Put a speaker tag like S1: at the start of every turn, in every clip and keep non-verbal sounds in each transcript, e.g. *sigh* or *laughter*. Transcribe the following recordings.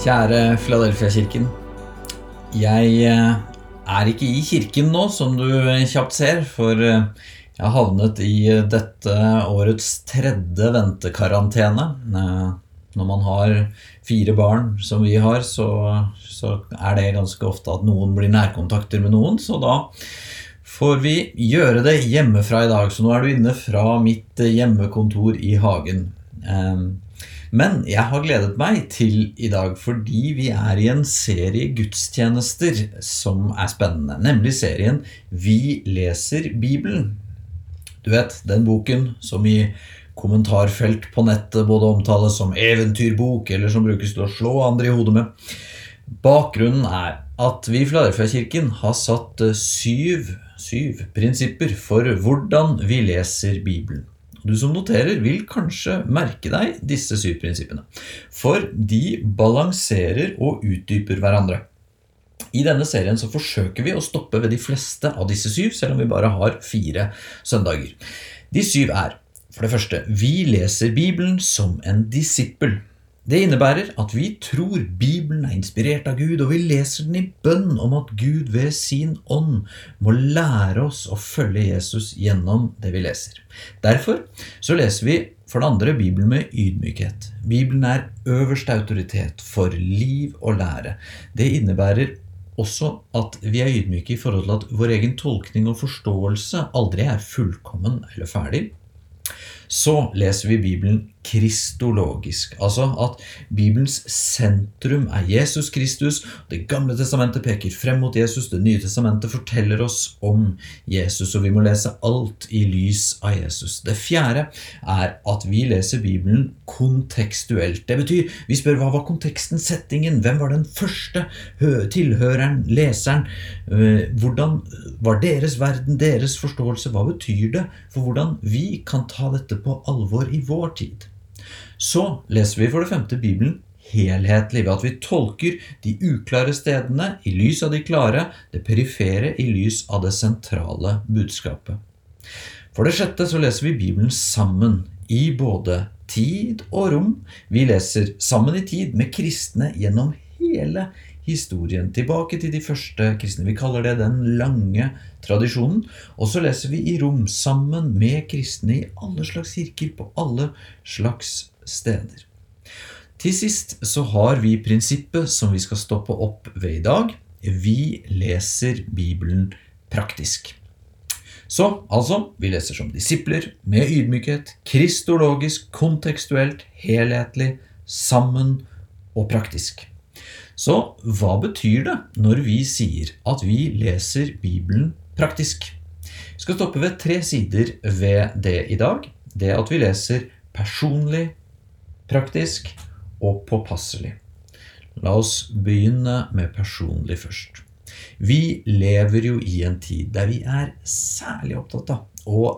S1: Kjære Philadelphia-kirken. Jeg eh, er ikke i kirken nå, som du kjapt ser, for eh, jeg har havnet i dette årets tredje ventekarantene. Eh, Når man har fire barn, som vi har, så, så er det ganske ofte at noen blir nærkontakter med noen, så da får vi gjøre det hjemmefra i dag. Så nå er du inne fra mitt hjemmekontor i hagen. Men jeg har gledet meg til i dag fordi vi er i en serie gudstjenester som er spennende, nemlig serien Vi leser Bibelen. Du vet, den boken som i kommentarfelt på nettet både omtales som eventyrbok, eller som brukes til å slå andre i hodet med. Bakgrunnen er at vi i Filadelfia-kirken har satt eh, syv, syv prinsipper for hvordan vi leser Bibelen. Du som noterer vil kanskje merke deg disse syv prinsippene, for de balanserer og utdyper hverandre. I denne serien så forsøker vi å stoppe ved de fleste av disse syv, selv om vi bare har fire søndager. De syv er, for det første, vi leser Bibelen som en disippel. Det innebærer at vi tror Bibelen er inspirert av Gud, og vi leser den i bønn om at Gud ved sin ånd må lære oss å følge Jesus gjennom det vi leser. Derfor så leser vi for det andre Bibelen med ydmykhet. Bibelen er øverste autoritet for liv og lære. Det innebærer også at vi er ydmyke i forhold til at vår egen tolkning og forståelse aldri er fullkommen eller ferdig. Så leser vi Bibelen kristologisk, altså at Bibelens sentrum er Jesus Kristus. Det gamle testamentet peker frem mot Jesus, det nye testamentet forteller oss om Jesus, og vi må lese alt i lys av Jesus. Det fjerde er at vi leser Bibelen kontekstuelt. Det betyr, vi spør hva var konteksten, settingen, hvem var den første tilhøreren, leseren, hvordan var deres verden, deres forståelse, hva betyr det for hvordan vi kan ta dette på alvor i vår tid? Så leser vi for det femte Bibelen helhetlig ved at vi tolker de uklare stedene i lys av de klare, det perifere i lys av det sentrale budskapet. For det sjette så leser vi Bibelen sammen i både tid og rom. Vi leser sammen i tid med kristne gjennom hele historien, tilbake til de første kristne. Vi kaller det den lange tradisjonen. Og så leser vi i rom sammen med kristne i alle slags kirker på alle slags steder. Til sist så har vi prinsippet som vi skal stoppe opp ved i dag. Vi leser Bibelen praktisk. Så altså, vi leser som disipler, med ydmykhet, kristologisk, kontekstuelt, helhetlig, sammen og praktisk. Så hva betyr det når vi sier at vi leser Bibelen praktisk? Vi skal stoppe ved tre sider ved det i dag. Det at vi leser personlig, praktisk og påpasselig. La oss begynne med personlig først. Vi lever jo i en tid der vi er særlig opptatt av å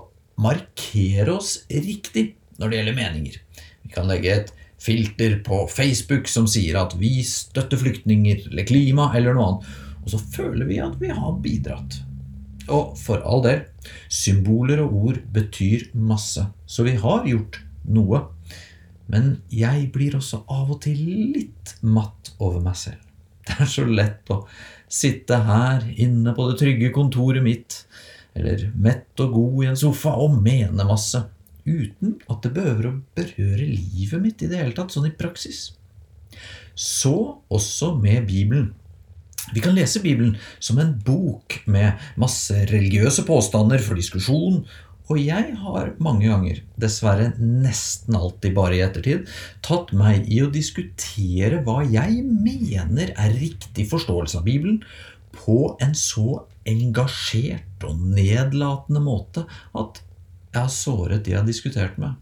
S1: markere oss riktig når det gjelder meninger. Vi kan legge et filter på Facebook som sier at vi støtter flyktninger eller klima eller noe annet, og så føler vi at vi har bidratt. Og for all del, symboler og ord betyr masse, så vi har gjort noe. Men jeg blir også av og til litt matt over meg selv. *laughs* Det er så lett å sitte her inne på det trygge kontoret mitt, eller mett og god i en sofa og mene masse, uten at det behøver å berøre livet mitt i det hele tatt, sånn i praksis. Så også med Bibelen. Vi kan lese Bibelen som en bok med masse religiøse påstander for diskusjon, og jeg har mange ganger, dessverre nesten alltid bare i ettertid, tatt meg i å diskutere hva jeg mener er riktig forståelse av Bibelen, på en så engasjert og nedlatende måte at jeg har såret de jeg har diskutert med.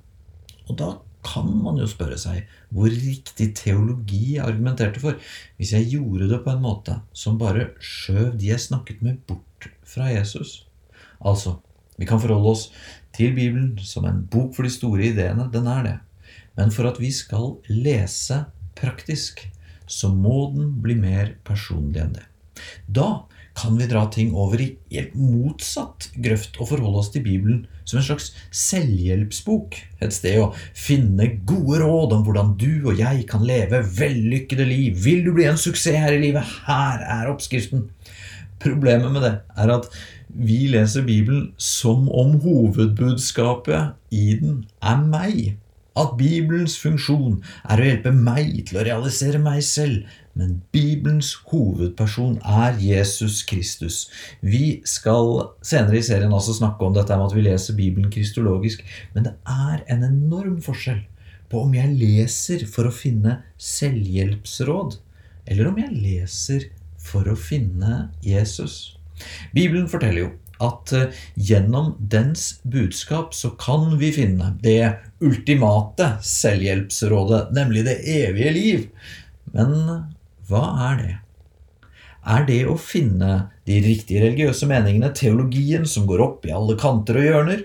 S1: Og da kan man jo spørre seg hvor riktig teologi jeg argumenterte for, hvis jeg gjorde det på en måte som bare skjøv de jeg snakket med, bort fra Jesus. Altså, vi kan forholde oss til Bibelen som en bok for de store ideene. Den er det. Men for at vi skal lese praktisk, så må den bli mer personlig enn det. Da kan vi dra ting over i helt motsatt grøft og forholde oss til Bibelen som en slags selvhjelpsbok. Et sted å finne gode råd om hvordan du og jeg kan leve vellykkede liv. Vil du bli en suksess her i livet? Her er oppskriften. Problemet med det er at vi leser Bibelen som om hovedbudskapet i den er meg. At Bibelens funksjon er å hjelpe meg til å realisere meg selv, men Bibelens hovedperson er Jesus Kristus. Vi skal senere i serien også snakke om dette med at vi leser Bibelen kristologisk, men det er en enorm forskjell på om jeg leser for å finne selvhjelpsråd, eller om jeg leser for å finne Jesus. Bibelen forteller jo at eh, gjennom dens budskap så kan vi finne det ultimate selvhjelpsrådet, nemlig det evige liv. Men hva er det? Er det å finne de riktige religiøse meningene, teologien som går opp i alle kanter og hjørner?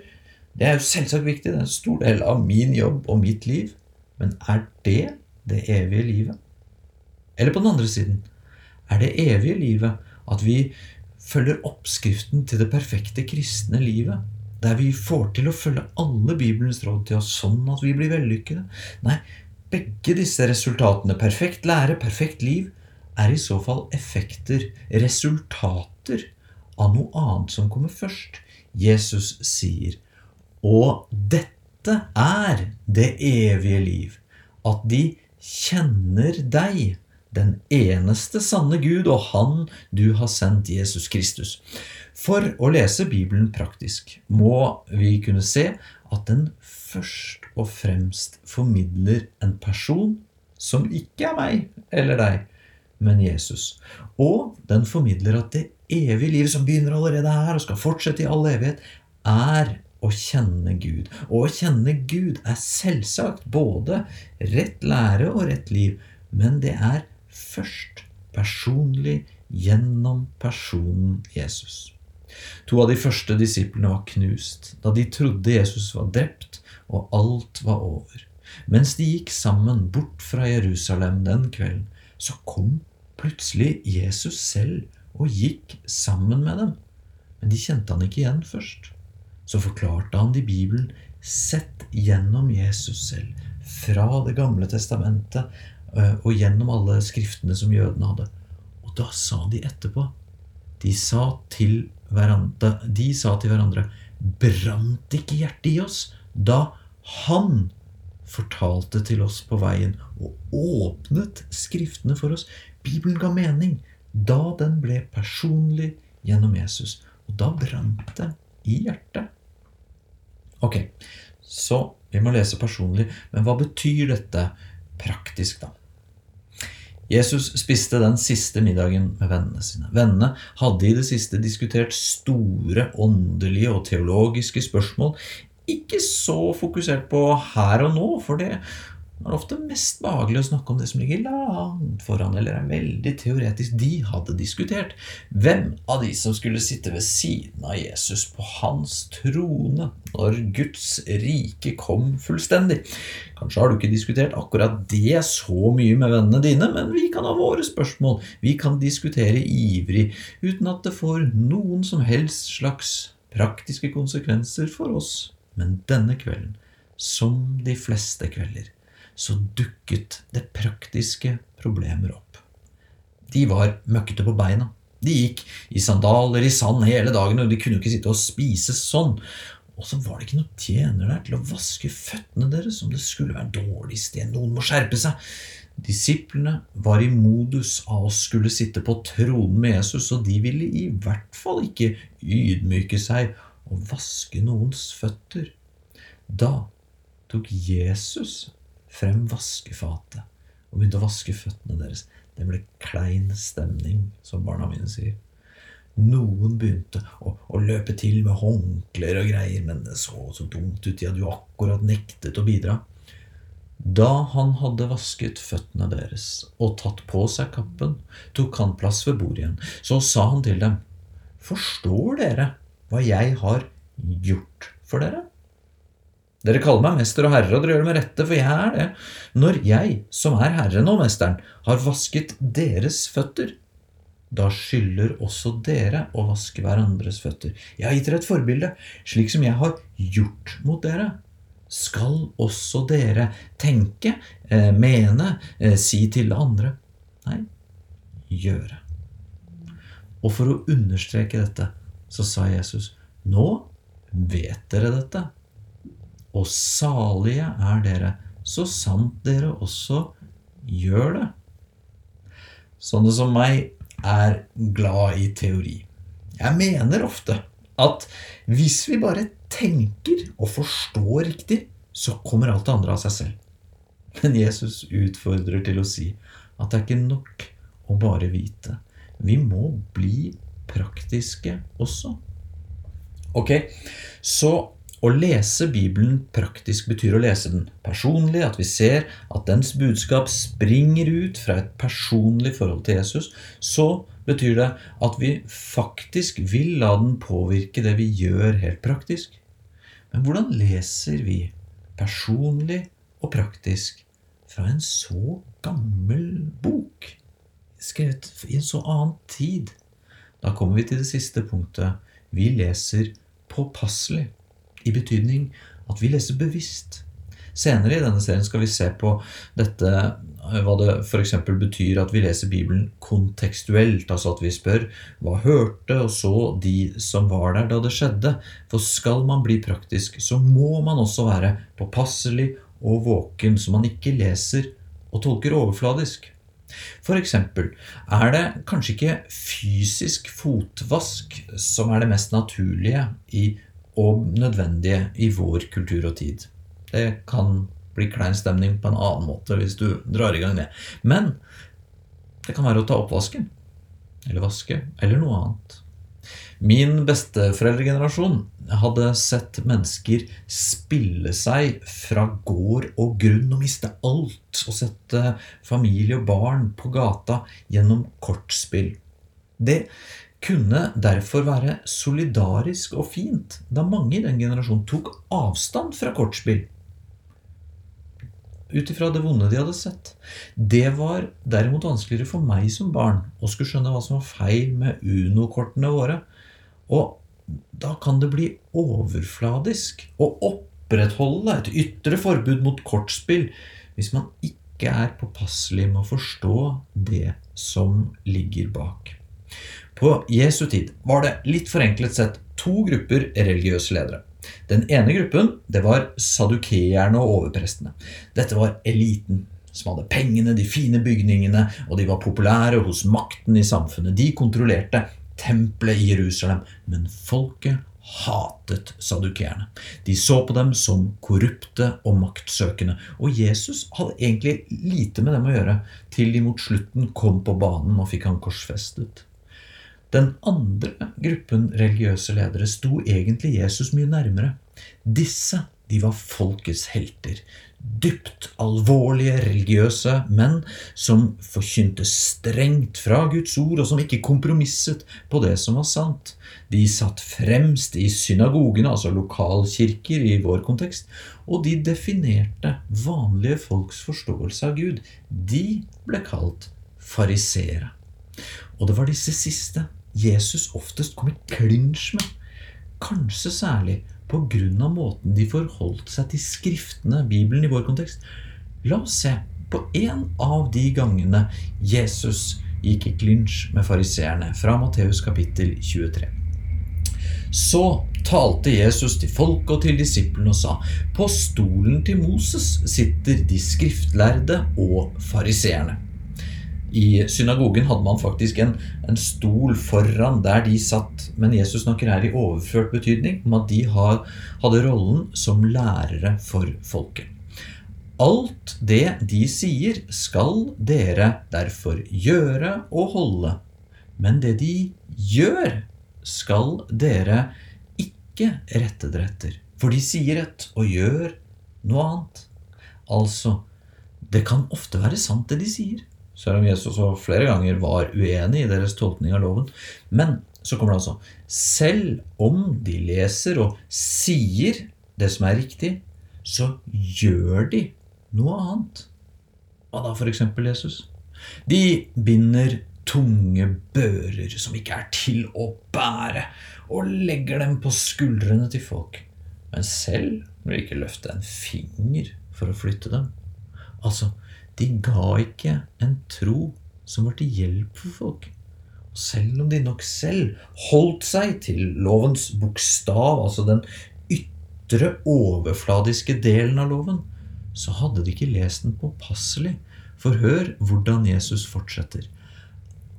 S1: Det er jo selvsagt viktig, det er en stor del av min jobb og mitt liv. Men er det det evige livet? Eller på den andre siden, er det evige livet at vi følger oppskriften til det perfekte kristne livet? Der vi får til å følge alle Bibelens råd til oss sånn at vi blir vellykkede? Nei, begge disse resultatene, perfekt lære, perfekt liv, er i så fall effekter, resultater, av noe annet som kommer først. Jesus sier, og dette er det evige liv, at de kjenner deg, den eneste sanne Gud, og Han du har sendt Jesus Kristus. For å lese Bibelen praktisk må vi kunne se at den først og fremst formidler en person som ikke er meg eller deg, men Jesus. Og den formidler at det evige livet som begynner allerede her og skal fortsette i all evighet, er å kjenne Gud. Og å kjenne Gud er selvsagt både rett lære og rett liv, men det er først personlig gjennom personen Jesus. To av de første disiplene var knust da de trodde Jesus var drept og alt var over. Mens de gikk sammen bort fra Jerusalem den kvelden, så kom plutselig Jesus selv og gikk sammen med dem. Men de kjente han ikke igjen først. Så forklarte han i Bibelen sett gjennom Jesus selv, fra Det gamle testamentet og gjennom alle skriftene som jødene hadde. Og da sa de etterpå De sa til hverandre, de sa til hverandre Brant ikke hjertet i oss da han fortalte til oss på veien og åpnet Skriftene for oss. Bibelen ga mening da den ble personlig gjennom Jesus. Og da brant det i hjertet. Ok, så vi må lese personlig. Men hva betyr dette praktisk, da? Jesus spiste den siste middagen med vennene sine. Vennene hadde i det siste diskutert store åndelige og teologiske spørsmål ikke så fokusert på her og nå, for det er ofte mest behagelig å snakke om det som ligger langt foran, eller er veldig teoretisk. De hadde diskutert hvem av de som skulle sitte ved siden av Jesus på hans trone når Guds rike kom fullstendig. Kanskje har du ikke diskutert akkurat det så mye med vennene dine, men vi kan ha våre spørsmål. Vi kan diskutere ivrig uten at det får noen som helst slags praktiske konsekvenser for oss men denne kvelden, som de fleste kvelder, så dukket det praktiske problemer opp. De var møkkete på beina. De gikk i sandaler i sand hele dagen, og de kunne ikke sitte og spise sånn. Og så var det ikke noen tjener der til å vaske føttene deres om det skulle være dårlig sted. Noen må skjerpe seg. Disiplene var i modus av å skulle sitte på tronen med Jesus, og de ville i hvert fall ikke ydmyke seg og vaske noens føtter. Da tok Jesus frem vaskefatet og begynte å vaske føttene deres. Det ble klein stemning, som barna mine sier. Noen begynte å, å, løpe til med håndklær og greier, men det så så dumt ut, de hadde jo akkurat nektet å bidra. Da han hadde vasket føttene deres og tatt på seg kappen, tok han plass ved bordet igjen. Så sa han til dem, Forstår dere hva jeg har gjort for dere. Dere kaller meg mester og herre, og dere gjør det med rette, for jeg er det. Når jeg, som er herren og mesteren, har vasket deres føtter, da skylder også dere å vaske hverandres føtter. Jeg har gitt dere et forbilde, slik som jeg har gjort mot dere. Skal også dere tenke, eh, mene, eh, si til andre? Nei, gjøre. Og for å understreke dette, så sa Jesus, nå vet dere dette, og salige er dere, så sant dere også gjør det. Sånne som meg er glad i teori. Jeg mener ofte at hvis vi bare tenker og forstår riktig, så kommer alt det andre av seg selv. Men Jesus utfordrer til å si at det er ikke nok å bare vite. Vi må bli praktiske også. Ok, så å lese Bibelen praktisk betyr å lese den personlig, at vi ser at dens budskap springer ut fra et personlig forhold til Jesus. Så betyr det at vi faktisk vil la den påvirke det vi gjør helt praktisk. Men hvordan leser vi personlig og praktisk fra en så gammel bok? Skrevet i en så annen tid. Da kommer vi til det siste punktet. Vi leser påpasselig i betydning at vi leser bevisst. Senere i denne serien skal vi se på dette, eh, hva det f.eks. betyr at vi leser Bibelen kontekstuelt. Altså at vi spør hva hørte og så de som var der da det skjedde. For skal man bli praktisk, så må man også være påpasselig og våken, så man ikke leser og tolker overfladisk. Eksempel er det kanskje ikke fysisk fotvask som er det mest naturlige i og nødvendige i vår kultur og tid. Det kan bli klein stemning på en annen måte hvis du drar i gang det. Men det kan være å ta oppvasken. Eller vaske. Eller noe annet. Min besteforeldregenerasjon hadde sett mennesker spille seg fra gård og grunn og miste alt, og sette familie og barn på gata gjennom kortspill. Det kunne derfor være solidarisk og fint, da mange i den generasjonen tok avstand fra kortspill. Ut ifra det vonde de hadde sett. Det var derimot vanskeligere for meg som barn å skulle skjønne hva som var feil med Uno-kortene våre. Og da kan det bli overfladisk å opprettholde et ytre forbud mot kortspill hvis man ikke er påpasselig med å forstå det som ligger bak. På Jesu tid var det litt forenklet sett to grupper religiøse ledere. Den ene gruppen det var sadukeerne og overprestene. Dette var eliten som hadde pengene, de fine bygningene, og de var populære hos makten i samfunnet. De kontrollerte tempelet i Jerusalem, men folket hatet sadukeerne. De så på dem som korrupte og maktsøkende, og Jesus hadde egentlig lite med dem å gjøre til de mot slutten kom på banen og fikk han korsfestet. Den andre gruppen religiøse ledere sto egentlig Jesus mye nærmere. Disse de var folkets helter. Dypt alvorlige religiøse menn som forkynte strengt fra Guds ord, og som ikke kompromisset på det som var sant. De satt fremst i synagogene, altså lokalkirker i vår kontekst, og de definerte vanlige folks forståelse av Gud. De ble kalt fariseere. Og det var disse siste Jesus oftest kom i klinsj med, kanskje særlig av måten de forholdt seg til Skriftene, Bibelen i vår kontekst. La oss se på en av de gangene Jesus gikk i klinsj med fariseerne, fra Matteus kapittel 23. Så talte Jesus til folket og til disiplene og sa:" På stolen til Moses sitter de skriftlærde og fariseerne. I synagogen hadde man faktisk en, en, stol foran der de satt. Men Jesus snakker her i overført betydning om at de har, hadde rollen som lærere for folket. Alt det de sier, skal dere derfor gjøre og holde. Men det de gjør, skal dere ikke rette dere etter. For de sier et og gjør noe annet. Altså, det kan ofte være sant, det de sier selv om Jesus også flere ganger var uenig i deres tolkning av loven. Men så kommer det altså Selv om de leser og sier det som er riktig, så gjør de noe annet. Hva da, f.eks. Jesus? De binder tunge bører som ikke er til å bære, og legger dem på skuldrene til folk, men selv vil ikke løfte en finger for å flytte dem. Altså, de ga ikke en tro som var til hjelp for folk. Og selv om de nok selv holdt seg til lovens bokstav, altså den ytre, overfladiske delen av loven, så hadde de ikke lest den påpasselig. For hør hvordan Jesus fortsetter.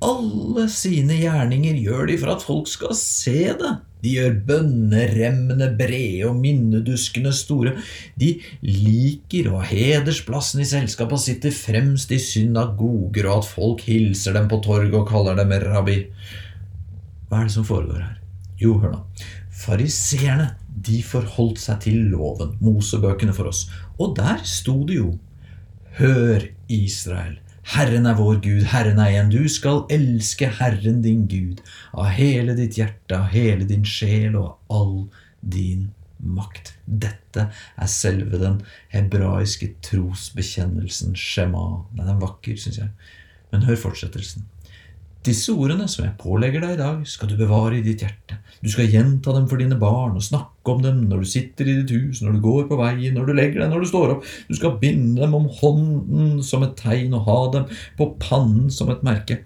S1: Alle sine gjerninger gjør de for at folk skal se det. De gjør bønneremmene brede og minneduskene store. De liker å ha hedersplassen i selskapet og sitter fremst i synagoger, og at folk hilser dem på torget og kaller dem rabbi. Hva er det som foregår her? Jo, hør nå. Fariseerne de forholdt seg til loven, Mosebøkene for oss, og der sto det jo Hør, Israel, Herren er vår Gud, Herren er en. Du skal elske Herren din Gud av hele ditt hjerte, av hele din sjel og av all din makt. Dette er selve den hebraiske trosbekjennelsen, Shema. Den er vakker, syns jeg. Men hør fortsettelsen. Disse ordene som jeg pålegger deg i dag, skal du bevare i ditt hjerte. Du skal gjenta dem for dine barn og snakke om dem når du sitter i ditt hus, når du går på veien, når du legger deg, når du står opp. Du skal binde dem om hånden som et tegn og ha dem på pannen som et merke.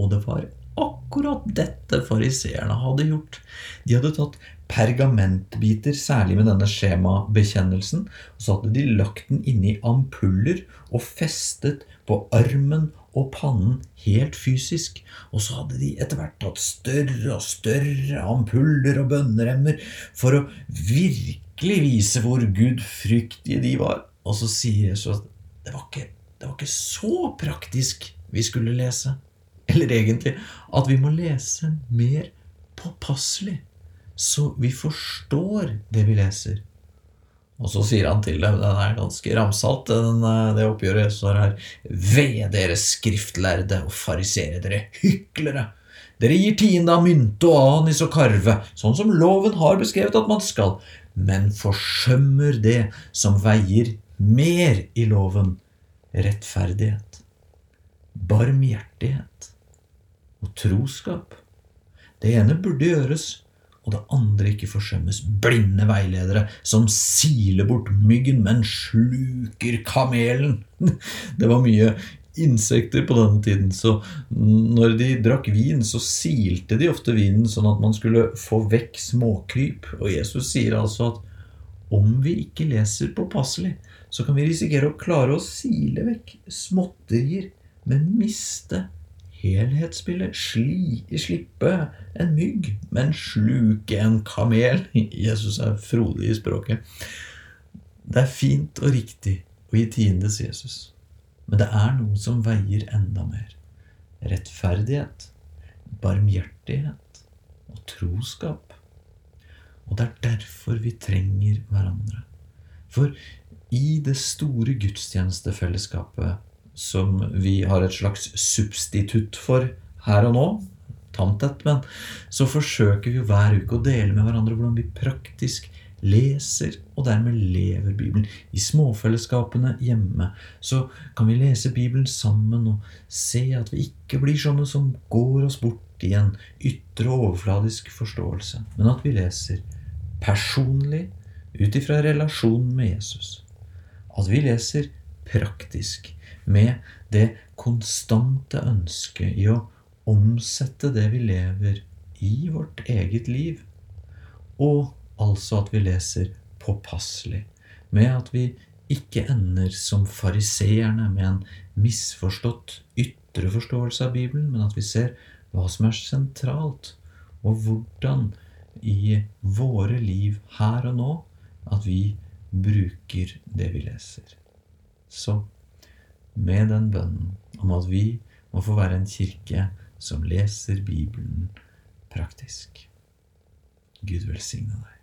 S1: Og det var akkurat dette fariseerne hadde gjort. De hadde tatt pergamentbiter, særlig med denne skjemabekjennelsen, og så hadde de lagt den inni ampuller og festet på armen og pannen helt fysisk, og så hadde de etter hvert tatt større og større ampuller og bønneremmer for å virkelig vise hvor gudfryktige de var. Og så sier Jesus at det var ikke, det var ikke så praktisk vi skulle lese. Eller egentlig at vi må lese mer påpasselig, så vi forstår det vi leser. Og så sier han til dem, den er ganske ramsalt, den, eh, det oppgjøret står her. Ved dere skriftlærde og farisere, dere hyklere! Dere gir tiende av mynte og anis og karve, sånn som loven har beskrevet at man skal, men forsømmer det som veier mer i loven, rettferdighet, barmhjertighet og troskap. Det ene burde gjøres, og det andre ikke forsømmes. Blinde veiledere som siler bort myggen, men sluker kamelen. *laughs* Det var mye insekter på denne tiden, så når de drakk vin, så silte de ofte vinen sånn at man skulle få vekk småkryp. Og Jesus sier altså at om vi ikke leser påpasselig, så kan vi risikere å klare å sile vekk småtterier, men miste helhetsbildet. Sli, slippe en mygg, men sluke en kamel. *laughs* Jesus er frodig i språket. Det er fint og riktig å gi tiendes Jesus, men det er noe som veier enda mer. Rettferdighet, barmhjertighet og troskap. Og det er derfor vi trenger hverandre. For i det store gudstjenestefellesskapet som vi har et slags substitutt for her og nå, tamtett, men så forsøker vi hver uke å dele med hverandre hvordan vi praktisk leser og dermed lever Bibelen. I småfellesskapene hjemme så kan vi lese Bibelen sammen og se at vi ikke blir sånne som går oss bort i en ytre og overfladisk forståelse, men at vi leser personlig ut ifra relasjonen med Jesus. At vi leser praktisk med det konstante ønsket i å omsette det vi lever, i vårt eget liv. Og altså at vi leser påpasselig, med at vi ikke ender som fariseerne med en misforstått ytre forståelse av Bibelen, men at vi ser hva som er sentralt, og hvordan i våre liv her og nå at vi bruker det vi leser. Så med den bønnen om at vi må få være en kirke som leser Bibelen praktisk. Gud velsigne deg.